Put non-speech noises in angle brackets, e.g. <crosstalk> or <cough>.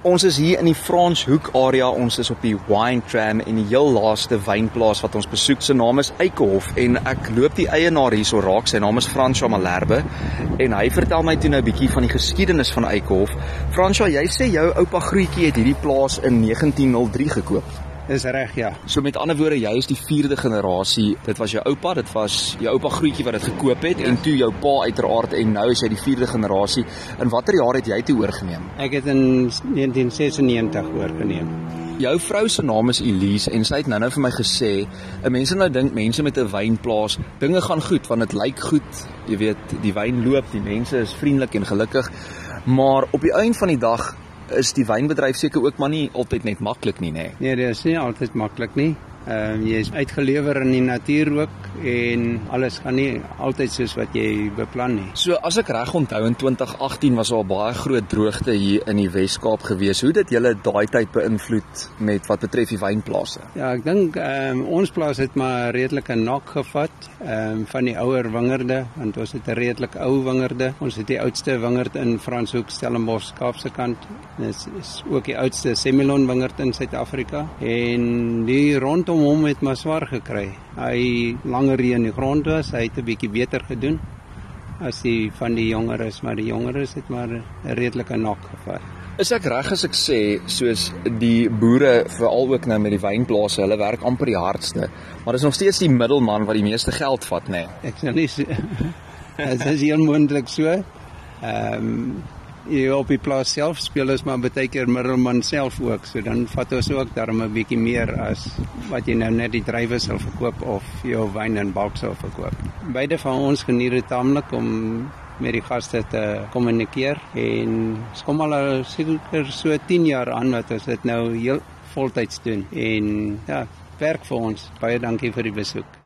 Ons is hier in die Franshoek area. Ons is op die Wine Tram en die heel laaste wynplaas wat ons besoek se naam is Eikehof en ek loop die eienaar hierso raak. Sy naam is François Malherbe en hy vertel my toe nou 'n bietjie van die geskiedenis van Eikehof. François, jy sê jou oupa Grootjie het hierdie plaas in 1903 gekoop. Dis reg, ja. So met ander woorde, jy is die 4de generasie. Dit was jou oupa, dit was jou oupa Grootjie wat dit gekoop het ja. en toe jou pa uiteraard en nou is jy die 4de generasie. In watter jaar het jy toe oorgeneem? Ek het in 1996 oorgeneem. Jou vrou se naam is Elise en sy het nou-nou vir my gesê, mense nou dink mense met 'n wynplaas, dinge gaan goed want dit lyk goed. Jy weet, die wyn loop, die mense is vriendelik en gelukkig. Maar op die einde van die dag is die wynbedryf seker ook maar nie altyd net maklik nie, nê? Nee, dit is nie altyd maklik nie. Ehm uh, jy is uitgelewer in die natuur ook en alles gaan nie altyd soos wat jy beplan nie. So as ek reg onthou in 2018 was daar baie groot droogte hier in die Wes-Kaap gewees. Hoe dit julle daai tyd beïnvloed met wat betref die wynplase? Ja, ek dink ehm um, ons plaas het maar redelike nok gevat ehm um, van die ouer wingerde want ons het 'n redelik ou wingerde. Ons het die oudste wingerd in Franshoek, Stellenbosch, Kaapse kant. Dit is, is ook die oudste Semillon wingerd in Suid-Afrika en die rond om hom het maar swaar gekry. Hy langer hier in die grond was, hy het 'n bietjie beter gedoen as die van die jongeres, maar die jongeres het maar 'n redelike nok gevat. Is ek reg as ek sê soos die boere veral ook nou met die wynplase, hulle werk amper die hardste, maar dis nog steeds die middelman wat die meeste geld vat, nê? Nee. Ek sê nie <laughs> dit is heel moontlik so. Ehm um, jy op die plaas self speel is maar baie keer middelman self ook. So dan vat ons ook daarom 'n bietjie meer as wat jy nou net die drywe sal verkoop of jou wyn in bulk sal verkoop. Beide van ons geniet dit taamlik om met die gaste te kommunikeer en ons kom al seker so 10 jaar aan wat ons dit nou heel voltyds doen en ja, werk vir ons. Baie dankie vir die besoek.